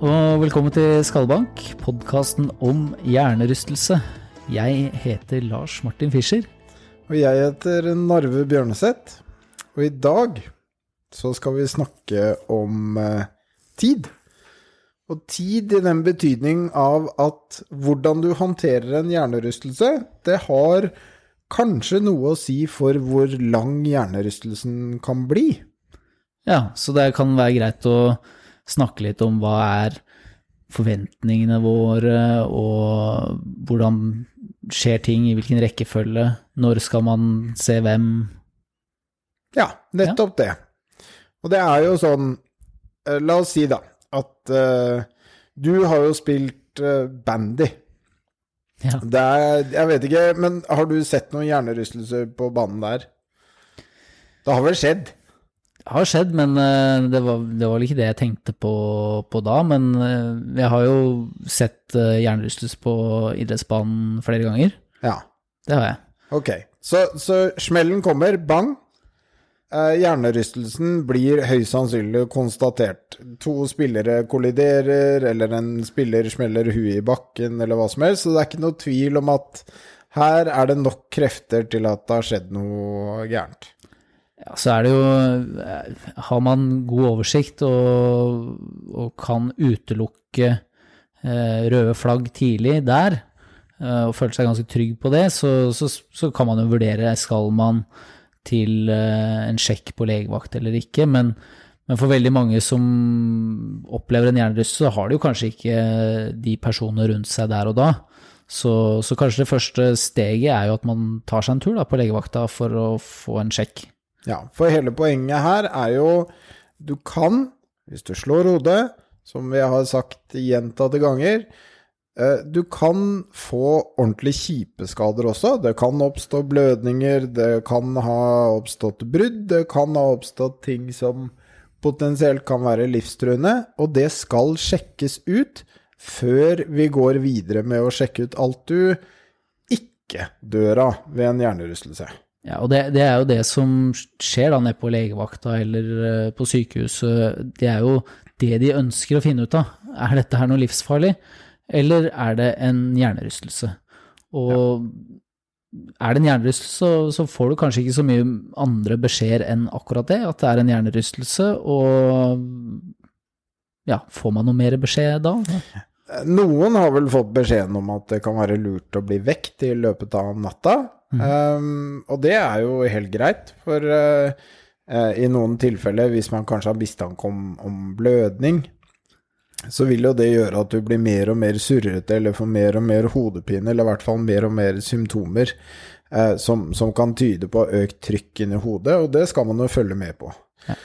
og velkommen til Skallbank, podkasten om hjernerystelse. Jeg heter Lars Martin Fischer. Og jeg heter Narve Bjørneseth. Og i dag så skal vi snakke om eh, tid. Og tid i den betydning av at hvordan du håndterer en hjernerystelse, det har kanskje noe å si for hvor lang hjernerystelsen kan bli. Ja, så det kan være greit å snakke litt om hva er forventningene våre, og hvordan skjer ting, i hvilken rekkefølge, når skal man se hvem? Ja, nettopp det. Og det er jo sånn eh, La oss si, da, at uh, du har jo spilt uh, bandy. Ja. Det er, jeg vet ikke, men har du sett noen hjernerystelser på banen der? Det har vel skjedd? Det har skjedd, men uh, det var, det var vel ikke det jeg tenkte på, på da. Men uh, jeg har jo sett uh, på idrettsbanen flere ganger. Ja. Det har jeg. Ok. Så, så smellen kommer, bang. Eh, hjernerystelsen blir høyst sannsynlig konstatert. To spillere kolliderer, eller en spiller smeller huet i bakken, eller hva som helst. Så det er ikke noe tvil om at her er det nok krefter til at det har skjedd noe gærent. Ja, så er det jo eh, Har man god oversikt og, og kan utelukke eh, røde flagg tidlig der, eh, og føle seg ganske trygg på det, så, så, så kan man jo vurdere skal man til eh, en sjekk på legevakt eller ikke. Men, men, for veldig mange som opplever en hjernerystelse, så har de jo kanskje ikke de personene rundt seg der og da. Så, så, kanskje det første steget er jo at man tar seg en tur da, på legevakta for å få en sjekk. Ja, for hele poenget her er jo du kan, hvis du slår hodet, som vi har sagt gjentatte ganger, du kan få ordentlig kjipe skader også. Det kan oppstå blødninger, det kan ha oppstått brudd, det kan ha oppstått ting som potensielt kan være livstruende, og det skal sjekkes ut før vi går videre med å sjekke ut alt du ikke dør av ved en hjernerystelse. Ja, og det, det, er jo det som skjer da nede på legevakta eller uh, på sykehuset. Det er jo det de ønsker å finne ut av. Er dette her noe livsfarlig, eller er det en hjernerystelse? Og ja. er det en hjernerystelse, så, så, får du kanskje ikke så mye andre beskjeder enn akkurat det, at det er en hjernerystelse. Og ja, får man noe mer beskjed da? Noen har vel fått beskjeden om at det kan være lurt å bli vekt i løpet av natta. Mm. Um, og det er jo helt greit, for uh, uh, i noen tilfeller, hvis man kanskje har mistanke om, om, blødning, så vil jo det gjøre at du blir mer og mer surrete, eller får mer og mer hodepine, eller i hvert fall mer og mer symptomer uh, som, som, kan tyde på økt trykk inni hodet, og det skal man jo følge med på. Ja.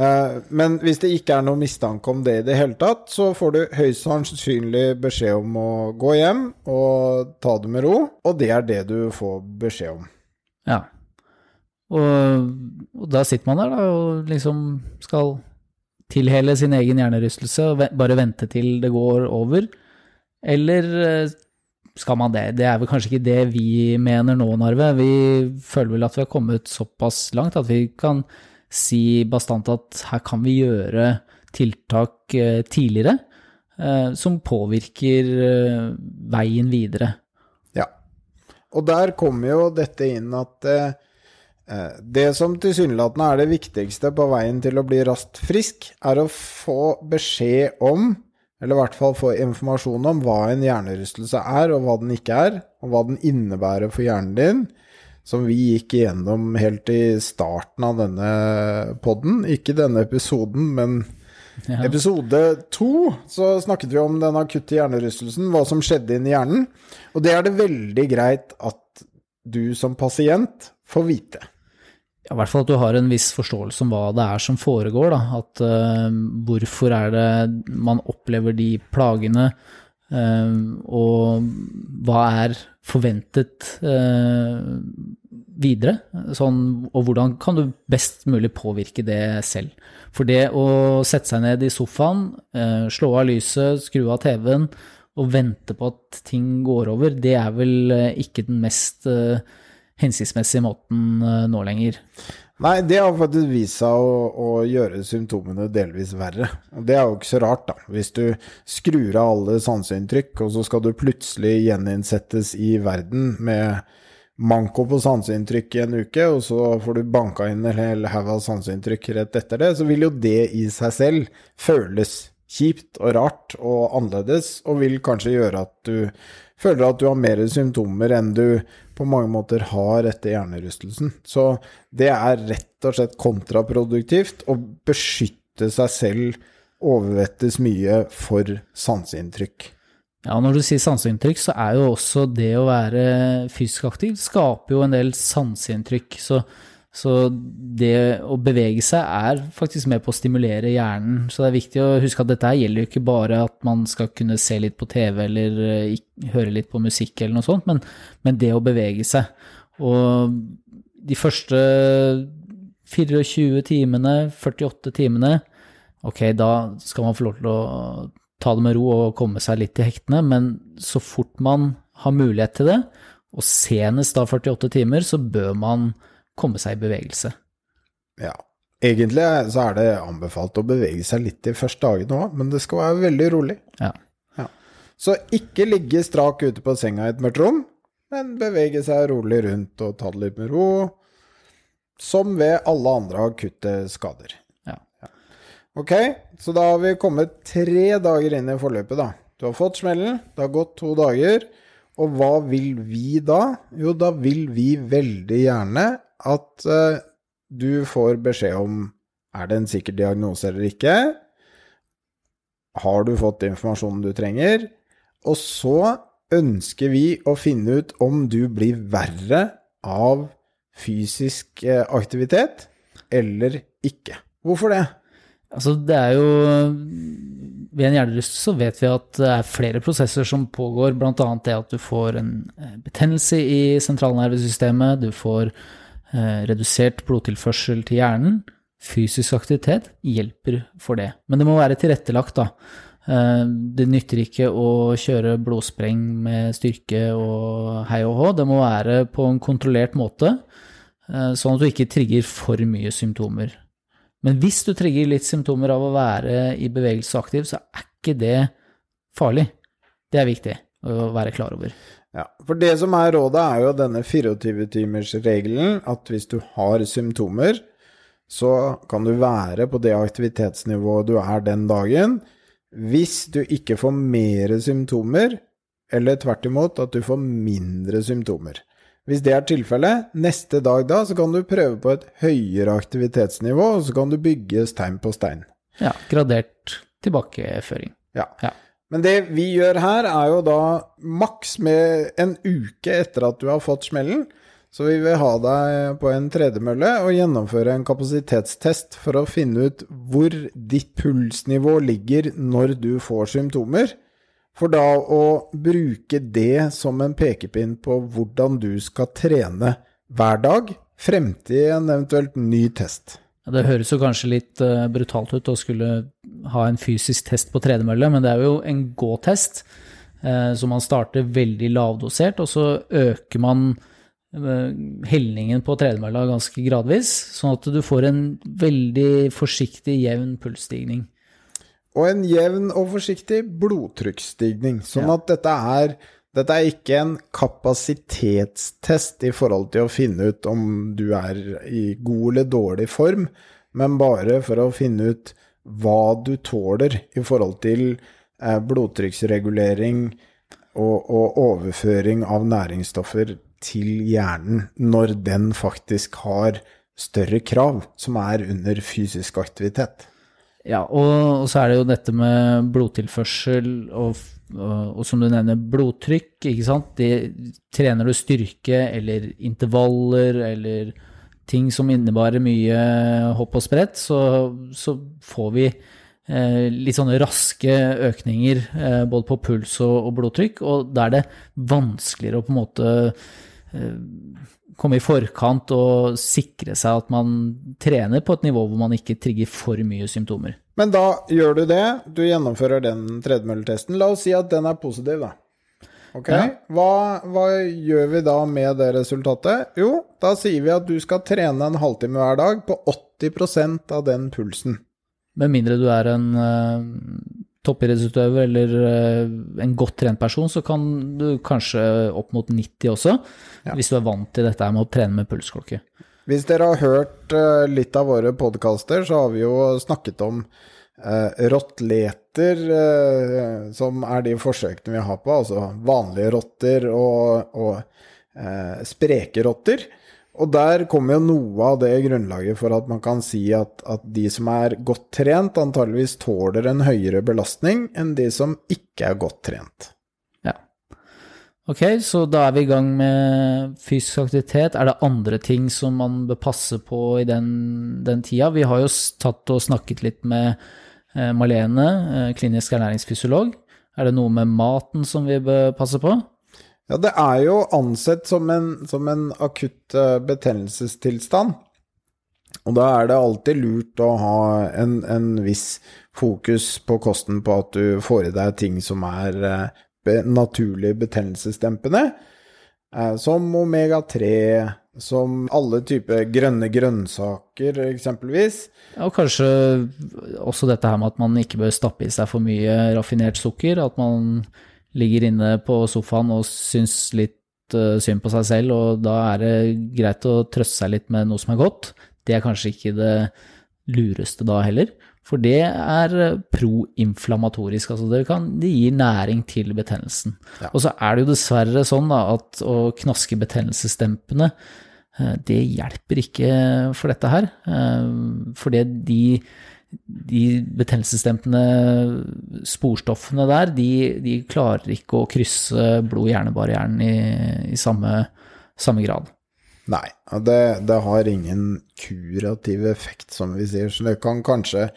Men hvis det ikke er noe mistanke om det i det hele tatt, så får du høyst sannsynlig beskjed om å gå hjem og ta det med ro, og det er det du får beskjed om. Ja. Og, og da sitter man der da, og liksom skal tilhele sin egen hjernerystelse og bare vente til det går over, eller skal man det? Det er vel kanskje ikke det vi mener nå, Narve. Vi føler vel at vi har kommet såpass langt at vi kan si bastant at her kan vi gjøre tiltak eh, tidligere eh, som påvirker eh, veien videre. Ja, og der kommer jo dette inn at det som tilsynelatende er det viktigste på veien til å bli raskt frisk, er å få beskjed om, eller i hvert fall få informasjon om, hva en hjernerystelse er, og hva den ikke er, og hva den innebærer for hjernen din som vi gikk igjennom helt i starten av denne podden. Ikke denne episoden, men ja. episode to, så snakket vi om den akutte hjernerystelsen, hva som skjedde inni hjernen. Og det er det veldig greit at du som pasient får vite. Ja, I hvert fall at du har en viss forståelse om hva det er som foregår. Da. At uh, hvorfor er det man opplever de plagene, og hva er forventet eh, videre, sånn, og hvordan kan du best mulig påvirke det selv. For det å sette seg ned i sofaen, eh, slå av lyset, skru av TV-en og vente på at ting går over, det er vel eh, ikke den mest eh, hensiktsmessige måten eh, nå lenger. Nei, det har faktisk vist seg å, å, gjøre symptomene delvis verre. Det er jo ikke så rart, da. Hvis du skrur av alle sanseinntrykk, og så skal du plutselig gjeninnsettes i verden med manko på sanseinntrykk i en uke, og så får du banka inn en hel haug av sanseinntrykk rett etter det, så vil jo det i seg selv føles kjipt og rart og annerledes, og vil kanskje gjøre at du føler at du har mer symptomer enn du på mange måter har etter hjernerystelsen. Så det er rett og slett kontraproduktivt å beskytte seg selv overvettes mye for sanseinntrykk. Ja, når du sier sanseinntrykk, så er jo også det å være fysisk aktiv skaper jo en del sanseinntrykk. Så så det å bevege seg er faktisk med på å stimulere hjernen. Så det er viktig å huske at dette gjelder jo ikke bare at man skal kunne se litt på TV eller uh, høre litt på musikk eller noe sånt, men, men, det å bevege seg. Og de første 24 timene, 48 timene, ok, da skal man få lov til å ta det med ro og komme seg litt i hektene, men så fort man har mulighet til det, og senest da 48 timer, så bør man komme seg i bevegelse. Ja. Egentlig så er det anbefalt å bevege seg litt de første dagene òg, men det skal være veldig rolig. Ja. ja. Så ikke ligge strak ute på senga i et mørkt rom, men bevege seg rolig rundt og ta det litt med ro. Som ved alle andre akutte skader. Ja. ja. Ok, så da har vi kommet tre dager inn i forløpet, da. Du har fått smellen, det har gått to dager. Og hva vil vi da? Jo, da vil vi veldig gjerne at uh, du får beskjed om er det en sikker diagnose eller ikke. Har du fått informasjonen du trenger? Og så ønsker vi å finne ut om du blir verre av fysisk eh, aktivitet eller ikke. Hvorfor det? Altså, det er jo Ved en hjernerystelse så vet vi at det er flere prosesser som pågår, bl.a. det at du får en eh, betennelse i sentralnervesystemet, du får Eh, redusert blodtilførsel til hjernen. Fysisk aktivitet hjelper for det. Men det må være tilrettelagt, da. Eh, det nytter ikke å kjøre blodspreng med styrke og hei og hå. Det må være på en kontrollert måte, eh, sånn at du ikke trigger for mye symptomer. Men hvis du trigger litt symptomer av å være i bevegelse aktiv, så er ikke det farlig. Det er viktig å være klar over. Ja, for det som er rådet, er jo denne 24-timersregelen, at hvis du har symptomer, så kan du være på det aktivitetsnivået du er den dagen. Hvis du ikke får mer symptomer, eller tvert imot at du får mindre symptomer. Hvis det er tilfellet, neste dag da, så kan du prøve på et høyere aktivitetsnivå, og så kan du bygge stein på stein. Ja, gradert tilbakeføring. Ja. ja. Men det vi gjør her, er jo da maks med en uke etter at du har fått smellen. Så vi vil ha deg på en tredemølle og gjennomføre en kapasitetstest for å finne ut hvor ditt pulsnivå ligger når du får symptomer. For da å bruke det som en pekepinn på hvordan du skal trene hver dag frem til en eventuelt ny test. Det høres jo kanskje litt uh, brutalt ut å skulle ha en fysisk test på tredemølle, men det er jo en gå-test. Uh, så man starter veldig lavdosert, og så øker man uh, hellingen på tredemølla ganske gradvis, sånn at du får en veldig forsiktig, jevn pulsstigning. Og en jevn og forsiktig blodtrykksstigning, sånn ja. at dette er dette er ikke en kapasitetstest i forhold til å finne ut om du er i god eller dårlig form, men bare for å finne ut hva du tåler i forhold til eh, blodtrykksregulering og, og, overføring av næringsstoffer til hjernen når den faktisk har større krav som er under fysisk aktivitet. Ja, og, så er det jo dette med blodtilførsel og og som du nevner, blodtrykk, ikke sant. De, trener du styrke eller intervaller eller ting som innebærer mye hopp og sprett, så, så får vi eh, litt sånne raske økninger eh, både på puls og, og, blodtrykk, og da er det vanskeligere å på en måte komme i forkant og sikre seg at man trener på et nivå hvor man ikke trigger for mye symptomer. Men da gjør du det, du gjennomfører den tredemølletesten. La oss si at den er positiv, da. Ok, ja. hva, hva, gjør vi da med det resultatet? Jo, da sier vi at du skal trene en halvtime hver dag på 80% av den pulsen. Med mindre du er en uh, toppidrettsutøver eller uh, en godt trent person, så kan du kanskje opp mot 90 også, ja. hvis du er vant til dette med å trene med pulsklokke. Hvis dere har hørt uh, litt av våre podkaster, så har vi jo snakket om uh, rottleter, som er de forsøkene vi har på, altså vanlige rotter og, og spreke rotter. Og der kommer jo noe av det grunnlaget for at man kan si at, at, de som er godt trent, antageligvis tåler en høyere belastning enn de som ikke er godt trent. Ja. Ok, så da er vi i gang med fysisk aktivitet. Er det andre ting som man bør passe på i den, den tida? Vi har jo tatt og snakket litt med eh, Malene, eh, klinisk ernæringsfysiolog. Er det noe med maten som vi bør passe på? Ja, det er jo ansett som en, som en akutt uh, betennelsestilstand. Og da er det alltid lurt å ha en, en, viss fokus på kosten på at du får i deg ting som er uh, be, naturlig betennelsesdempende, uh, som omega-3, som alle typer grønne grønnsaker, eksempelvis. Og kanskje også dette her med at man ikke bør stappe i seg for mye raffinert sukker. At man ligger inne på sofaen og syns litt uh, synd på seg selv, og da er det greit å trøste seg litt med noe som er godt. Det er kanskje ikke det lureste da heller, for det er proinflamatorisk. Altså det, kan, det gir næring til betennelsen. Ja. Og så er det jo dessverre sånn da, at å knaske betennelsesdempende eh, det hjelper ikke for dette her. For fordi de de betennelsesdempende sporstoffene der, de, de, klarer ikke å krysse blod-hjernebarrieren i, i samme, samme, grad. Nei, det, det, har ingen kurativ effekt, som vi sier. Så det kan kanskje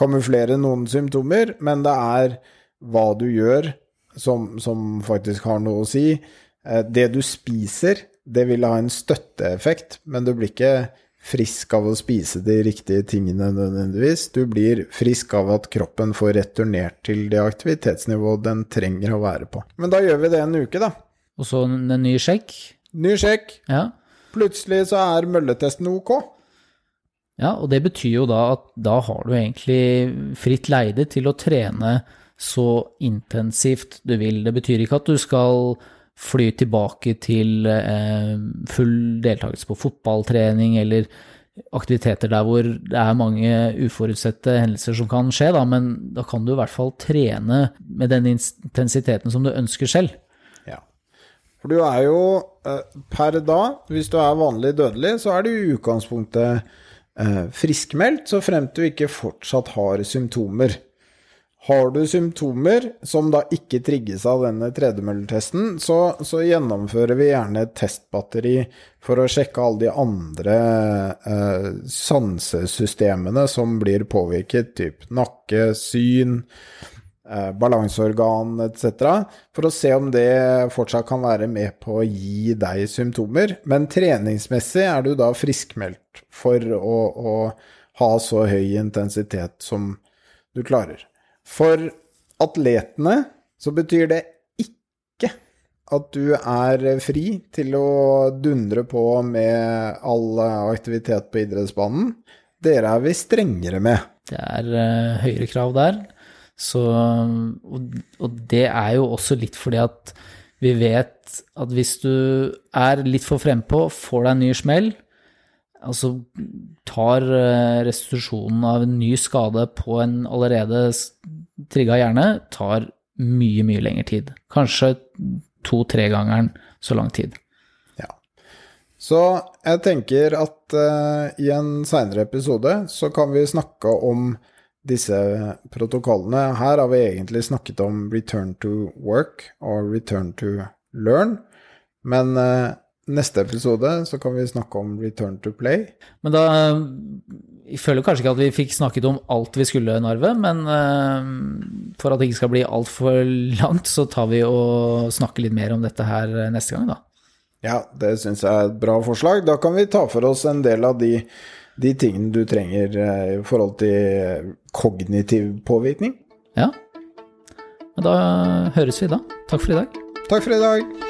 kamuflere noen symptomer, men det er hva du gjør som, som faktisk har noe å si. Eh, det du spiser, det vil ha en støtteeffekt, men du blir ikke frisk av å spise de riktige tingene nødvendigvis. Du blir frisk av at kroppen får returnert til det aktivitetsnivået den trenger å være på. Men da gjør vi det en uke, da. Og så en ny sjekk? Ny sjekk. Ja. Plutselig så er mølletesten ok. Ja, og det betyr jo da at da har du egentlig fritt leide til å trene så intensivt du vil. Det betyr ikke at du skal fly tilbake til eh, full deltakelse på fotballtrening eller aktiviteter der hvor det er mange uforutsette hendelser som kan skje, da, men da kan du i hvert fall trene med den intensiteten som du ønsker selv. Ja. For du er jo eh, per da, hvis du er vanlig dødelig, så er du i utgangspunktet eh, friskmeldt, så fremt du ikke fortsatt har symptomer. Har du symptomer som da ikke trigges av denne tredemølletesten, så, så, gjennomfører vi gjerne et testbatteri for å sjekke alle de andre eh, sansesystemene som blir påvirket, typ nakke, syn, eh, balanseorgan etc., for å se om det fortsatt kan være med på å gi deg symptomer. Men treningsmessig er du da friskmeldt for å, å ha så høy intensitet som du klarer. For atletene så betyr det ikke at du er fri til å dundre på med all aktivitet på idrettsbanen. Dere er vi strengere med. Det er uh, høyere krav der. Så, og, og, det er jo også litt fordi at vi vet at hvis du er litt for frempå, får deg en ny smell, altså tar eh, restitusjonen av en ny skade på en allerede trigga hjerne, tar mye, mye lengre tid. Kanskje to-tre-gangeren så lang tid. Ja. Så jeg tenker at uh, i en seinere episode så kan vi snakke om disse protokollene. Her har vi egentlig snakket om return to work og return to learn, men uh, neste episode så kan vi snakke om return to play. Men da Jeg føler kanskje ikke at vi fikk snakket om alt vi skulle, Narve, men eh, for at det ikke skal bli altfor langt, så tar vi og snakker litt mer om dette her neste gang, da. Ja, det syns jeg er et bra forslag. Da kan vi ta for oss en del av de, de tingene du trenger eh, i forhold til kognitiv påvirkning. Ja. Men da høres vi da. Takk for i dag. Takk for i dag.